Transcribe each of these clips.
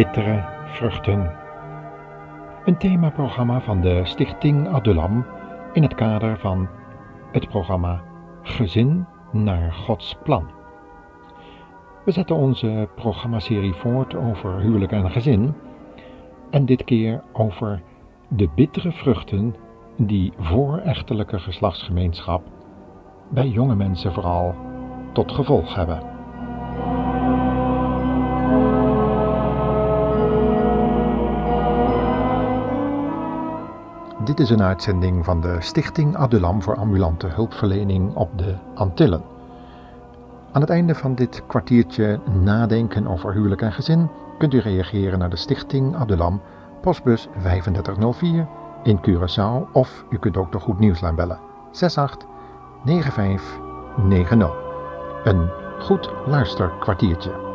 bittere vruchten. Een themaprogramma van de Stichting Adulam in het kader van het programma Gezin naar Gods Plan. We zetten onze programmaserie voort over huwelijk en gezin en dit keer over de bittere vruchten die voor echtelijke geslachtsgemeenschap bij jonge mensen vooral tot gevolg hebben. Dit is een uitzending van de Stichting Adulam voor ambulante hulpverlening op de Antillen. Aan het einde van dit kwartiertje nadenken over huwelijk en gezin kunt u reageren naar de Stichting Adulam, postbus 3504 in Curaçao of u kunt ook de Goed Nieuwslijn bellen 68 9590. Een goed luisterkwartiertje.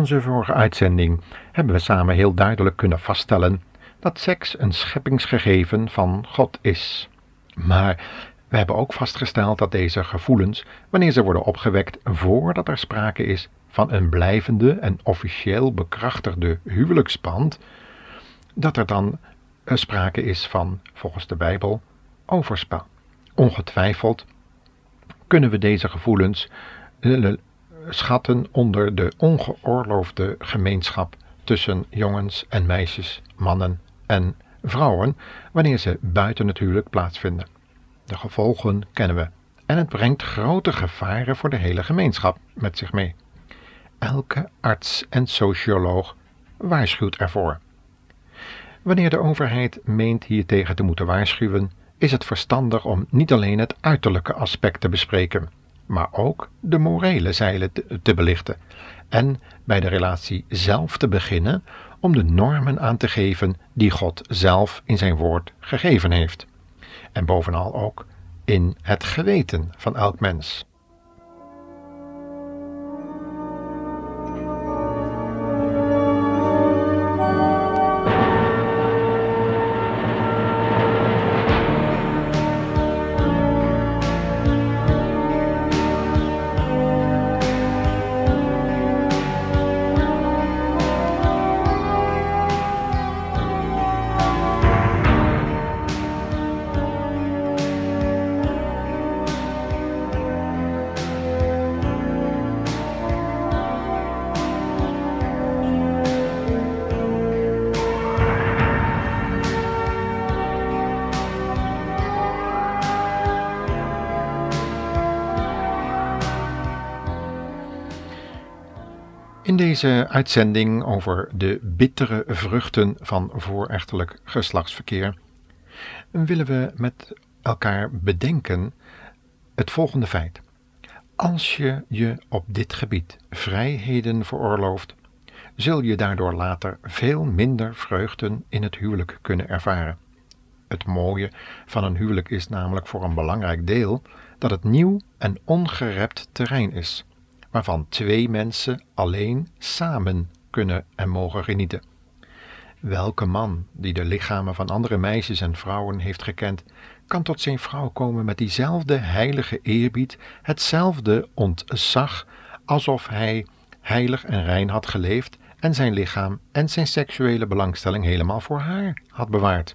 Onze vorige uitzending hebben we samen heel duidelijk kunnen vaststellen dat seks een scheppingsgegeven van God is. Maar we hebben ook vastgesteld dat deze gevoelens, wanneer ze worden opgewekt voordat er sprake is van een blijvende en officieel bekrachtigde huwelijksband, dat er dan sprake is van, volgens de Bijbel, overspel. Ongetwijfeld kunnen we deze gevoelens schatten onder de ongeoorloofde gemeenschap tussen jongens en meisjes, mannen en vrouwen, wanneer ze buiten het huwelijk plaatsvinden. De gevolgen kennen we en het brengt grote gevaren voor de hele gemeenschap met zich mee. Elke arts en socioloog waarschuwt ervoor. Wanneer de overheid meent hiertegen te moeten waarschuwen, is het verstandig om niet alleen het uiterlijke aspect te bespreken, maar ook de morele zeilen te belichten en bij de relatie zelf te beginnen om de normen aan te geven die God zelf in zijn woord gegeven heeft. En bovenal ook in het geweten van elk mens. Deze uitzending over de bittere vruchten van voorechtelijk geslachtsverkeer willen we met elkaar bedenken het volgende feit. Als je je op dit gebied vrijheden veroorlooft, zul je daardoor later veel minder vreugden in het huwelijk kunnen ervaren. Het mooie van een huwelijk is namelijk voor een belangrijk deel dat het nieuw en ongerept terrein is waarvan twee mensen alleen samen kunnen en mogen genieten. Welke man die de lichamen van andere meisjes en vrouwen heeft gekend, kan tot zijn vrouw komen met diezelfde heilige eerbied, hetzelfde ontzag, alsof hij heilig en rein had geleefd en zijn lichaam en zijn seksuele belangstelling helemaal voor haar had bewaard.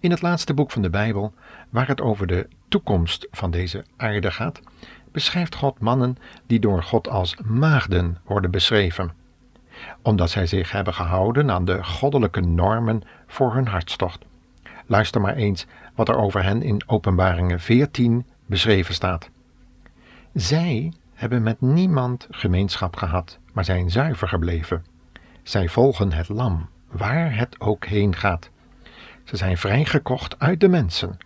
In het laatste boek van de Bijbel, waar het over de toekomst van deze aarde gaat, beschrijft God mannen die door God als maagden worden beschreven, omdat zij zich hebben gehouden aan de goddelijke normen voor hun hartstocht. Luister maar eens wat er over hen in Openbaringen 14 beschreven staat. Zij hebben met niemand gemeenschap gehad, maar zijn zuiver gebleven. Zij volgen het lam, waar het ook heen gaat. Ze zijn vrijgekocht uit de mensen,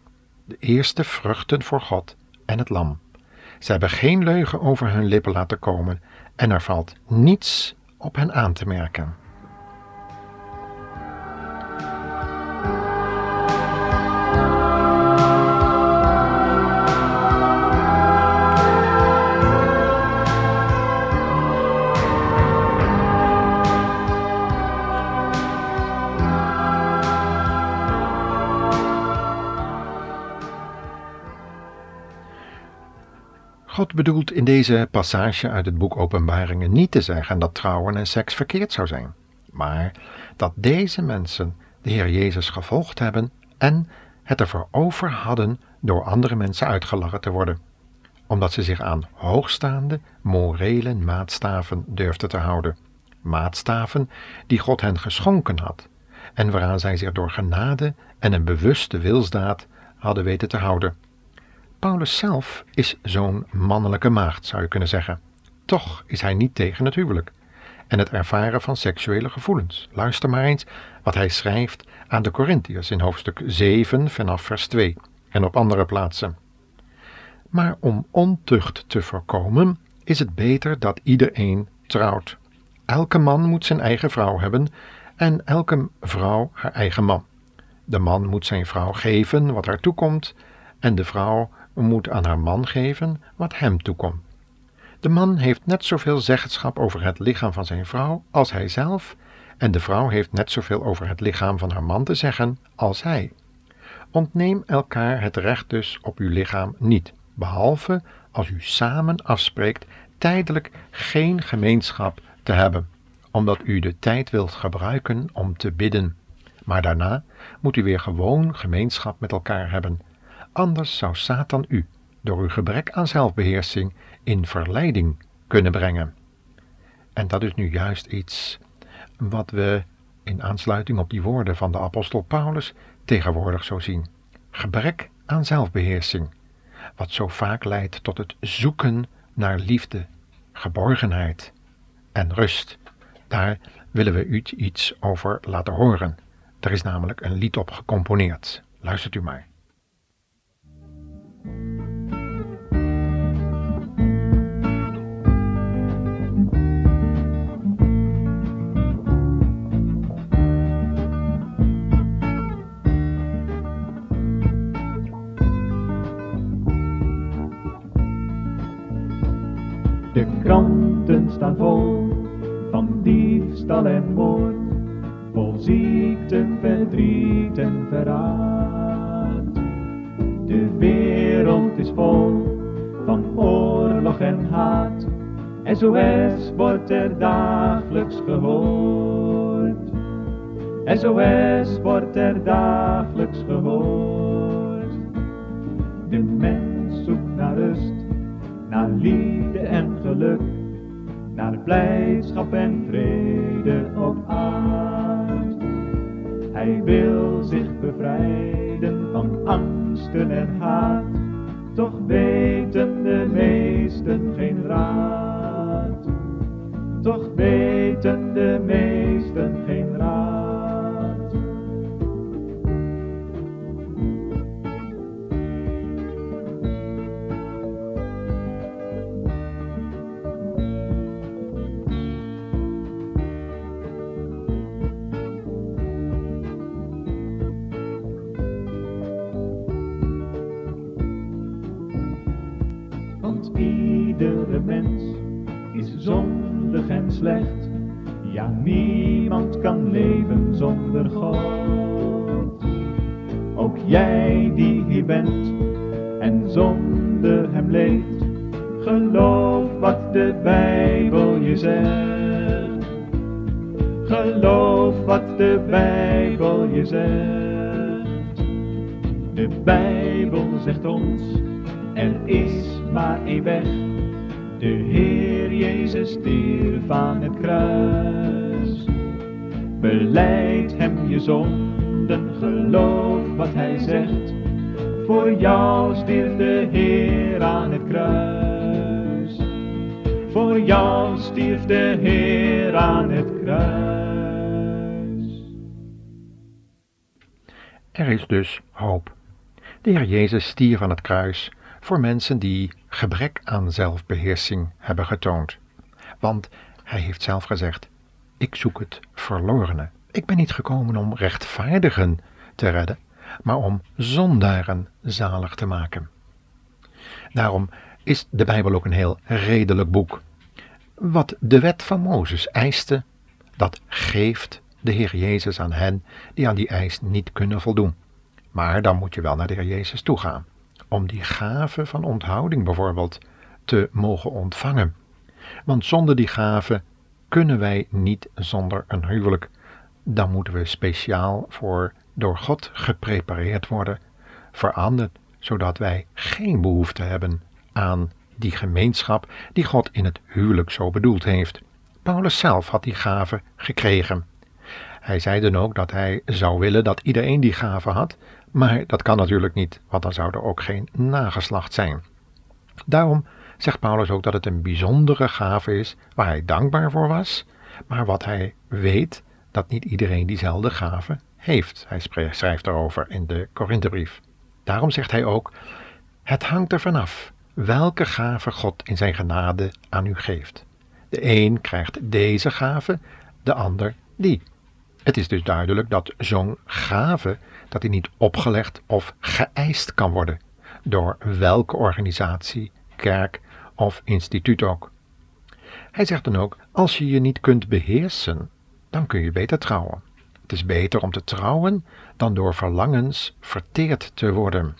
de eerste vruchten voor God en het lam. Ze hebben geen leugen over hun lippen laten komen en er valt niets op hen aan te merken. God bedoelt in deze passage uit het boek Openbaringen niet te zeggen dat trouwen en seks verkeerd zou zijn, maar dat deze mensen de Heer Jezus gevolgd hebben en het ervoor over hadden door andere mensen uitgelachen te worden, omdat ze zich aan hoogstaande morele maatstaven durfden te houden, maatstaven die God hen geschonken had en waaraan zij zich door genade en een bewuste wilsdaad hadden weten te houden. Paulus zelf is zo'n mannelijke maagd, zou je kunnen zeggen. Toch is hij niet tegen het huwelijk en het ervaren van seksuele gevoelens. Luister maar eens wat hij schrijft aan de Corinthiërs in hoofdstuk 7 vanaf vers 2 en op andere plaatsen. Maar om ontucht te voorkomen, is het beter dat iedereen trouwt. Elke man moet zijn eigen vrouw hebben en elke vrouw haar eigen man. De man moet zijn vrouw geven wat haar toekomt en de vrouw moet aan haar man geven wat hem toekomt. De man heeft net zoveel zeggenschap over het lichaam van zijn vrouw als hij zelf, en de vrouw heeft net zoveel over het lichaam van haar man te zeggen als hij. Ontneem elkaar het recht dus op uw lichaam niet, behalve als u samen afspreekt tijdelijk geen gemeenschap te hebben, omdat u de tijd wilt gebruiken om te bidden. Maar daarna moet u weer gewoon gemeenschap met elkaar hebben. Anders zou Satan u, door uw gebrek aan zelfbeheersing, in verleiding kunnen brengen. En dat is nu juist iets wat we in aansluiting op die woorden van de apostel Paulus tegenwoordig zo zien. Gebrek aan zelfbeheersing, wat zo vaak leidt tot het zoeken naar liefde, geborgenheid en rust. Daar willen we u iets over laten horen. Er is namelijk een lied op gecomponeerd. Luistert u maar. De kranten staan vol van diefstal en moord, vol ziekten, verdriet en verraad. En haat, SOS wordt er dagelijks gehoord. SOS wordt er dagelijks gehoord. De mens zoekt naar rust naar liefde en geluk, naar blijdschap en vrede op aard. Hij wil zich bevrijden van angsten en haat, toch weten de meesten geen raad. Toch weten de meesten en slecht. Ja, niemand kan leven zonder God. Ook jij die hier bent en zonder hem leeft, geloof wat de Bijbel je zegt. Geloof wat de Bijbel je zegt. De Bijbel zegt ons, er is maar één weg. De Heer Jezus stierf aan het kruis. Beleid hem je zonden, geloof wat hij zegt. Voor jou stierf de Heer aan het kruis. Voor jou stierf de Heer aan het kruis. Er is dus hoop. De Heer Jezus stierf aan het kruis voor mensen die gebrek aan zelfbeheersing hebben getoond. Want hij heeft zelf gezegd: Ik zoek het verlorene. Ik ben niet gekomen om rechtvaardigen te redden, maar om zondaren zalig te maken. Daarom is de Bijbel ook een heel redelijk boek. Wat de wet van Mozes eiste, dat geeft de Heer Jezus aan hen die aan die eis niet kunnen voldoen. Maar dan moet je wel naar de Heer Jezus toe gaan, om die gave van onthouding bijvoorbeeld te mogen ontvangen. Want zonder die gave kunnen wij niet zonder een huwelijk. Dan moeten we speciaal voor door God geprepareerd worden, veranderd, zodat wij geen behoefte hebben aan die gemeenschap die God in het huwelijk zo bedoeld heeft. Paulus zelf had die gave gekregen. Hij zei dan ook dat hij zou willen dat iedereen die gave had, maar dat kan natuurlijk niet, want dan zou er ook geen nageslacht zijn. Daarom zegt Paulus ook dat het een bijzondere gave is waar hij dankbaar voor was, maar wat hij weet dat niet iedereen diezelfde gave heeft. Hij schrijft daarover in de Korinthebrief. Daarom zegt hij ook: Het hangt er vanaf welke gave God in zijn genade aan u geeft. De een krijgt deze gave, de ander die. Het is dus duidelijk dat zo'n gave dat die niet opgelegd of geëist kan worden door welke organisatie, kerk of instituut ook. Hij zegt dan ook: als je je niet kunt beheersen, dan kun je beter trouwen. Het is beter om te trouwen dan door verlangens verteerd te worden.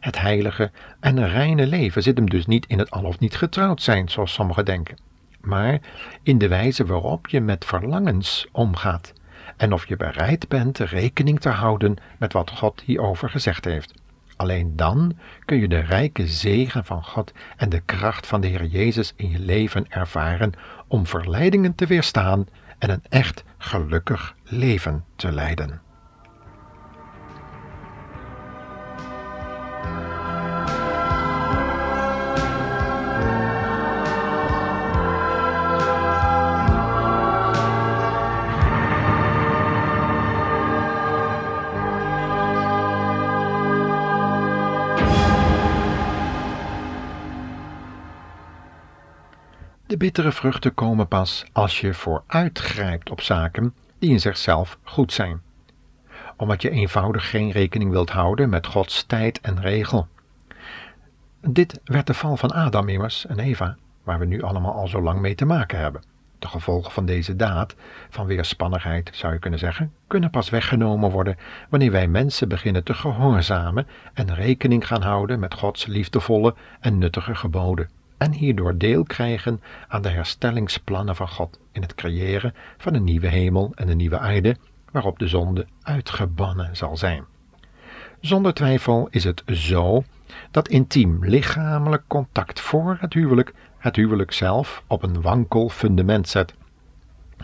Het heilige en reine leven zit hem dus niet in het al of niet getrouwd zijn, zoals sommigen denken, maar in de wijze waarop je met verlangens omgaat en of je bereid bent rekening te houden met wat God hierover gezegd heeft. Alleen dan kun je de rijke zegen van God en de kracht van de Heer Jezus in je leven ervaren om verleidingen te weerstaan en een echt gelukkig leven te leiden. Bittere vruchten komen pas als je vooruitgrijpt op zaken die in zichzelf goed zijn, omdat je eenvoudig geen rekening wilt houden met Gods tijd en regel. Dit werd de val van Adam immers en Eva, waar we nu allemaal al zo lang mee te maken hebben. De gevolgen van deze daad, van weerspannigheid zou je kunnen zeggen, kunnen pas weggenomen worden wanneer wij mensen beginnen te gehoorzamen en rekening gaan houden met Gods liefdevolle en nuttige geboden en hierdoor deel krijgen aan de herstellingsplannen van God in het creëren van een nieuwe hemel en een nieuwe aarde waarop de zonde uitgebannen zal zijn. Zonder twijfel is het zo dat intiem lichamelijk contact voor het huwelijk het huwelijk zelf op een wankel fundament zet.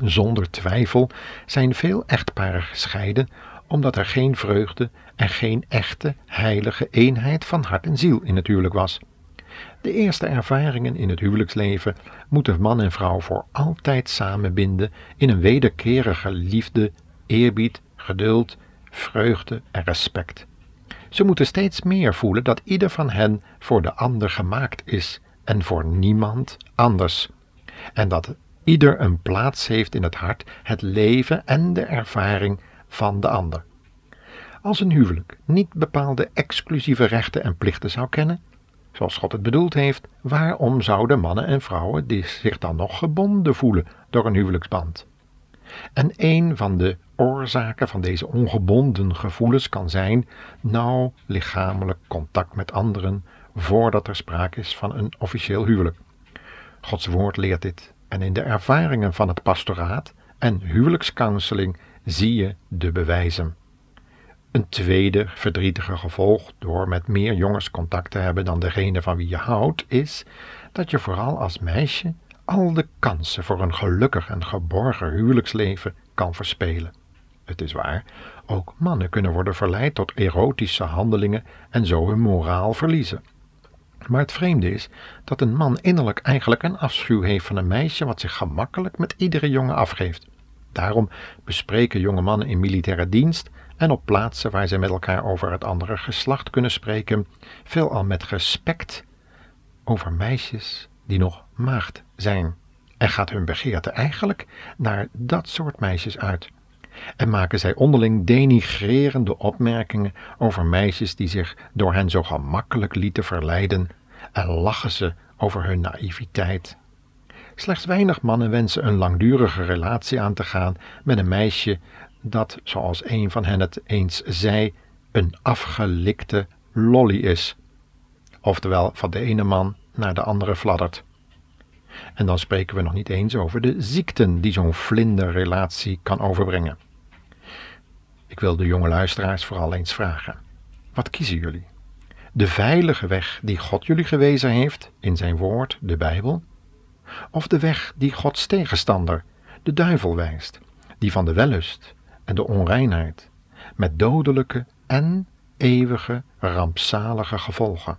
Zonder twijfel zijn veel echtparen gescheiden omdat er geen vreugde en geen echte heilige eenheid van hart en ziel in het huwelijk was. De eerste ervaringen in het huwelijksleven moeten man en vrouw voor altijd samenbinden in een wederkerige liefde, eerbied, geduld, vreugde en respect. Ze moeten steeds meer voelen dat ieder van hen voor de ander gemaakt is en voor niemand anders. En dat ieder een plaats heeft in het hart, het leven en de ervaring van de ander. Als een huwelijk niet bepaalde exclusieve rechten en plichten zou kennen, zoals God het bedoeld heeft, waarom zouden mannen en vrouwen die zich dan nog gebonden voelen door een huwelijksband? En een van de oorzaken van deze ongebonden gevoelens kan zijn nauw lichamelijk contact met anderen voordat er sprake is van een officieel huwelijk. Gods woord leert dit en in de ervaringen van het pastoraat en huwelijkscounseling zie je de bewijzen. Een tweede verdrietige gevolg door met meer jongens contact te hebben dan degene van wie je houdt, is dat je vooral als meisje al de kansen voor een gelukkig en geborgen huwelijksleven kan verspelen. Het is waar, ook mannen kunnen worden verleid tot erotische handelingen en zo hun moraal verliezen. Maar het vreemde is dat een man innerlijk eigenlijk een afschuw heeft van een meisje wat zich gemakkelijk met iedere jongen afgeeft. Daarom bespreken jonge mannen in militaire dienst en op plaatsen waar zij met elkaar over het andere geslacht kunnen spreken, veelal met respect over meisjes die nog maagd zijn. En gaat hun begeerte eigenlijk naar dat soort meisjes uit. En maken zij onderling denigrerende opmerkingen over meisjes die zich door hen zo gemakkelijk lieten verleiden, en lachen ze over hun naïviteit. Slechts weinig mannen wensen een langdurige relatie aan te gaan met een meisje dat, zoals een van hen het eens zei, een afgelikte lolly is. Oftewel van de ene man naar de andere fladdert. En dan spreken we nog niet eens over de ziekten die zo'n vlinderrelatie kan overbrengen. Ik wil de jonge luisteraars vooral eens vragen: wat kiezen jullie? De veilige weg die God jullie gewezen heeft in zijn woord, de Bijbel? Of de weg die Gods tegenstander, de duivel, wijst, die van de wellust de onreinheid, met dodelijke en eeuwige rampzalige gevolgen?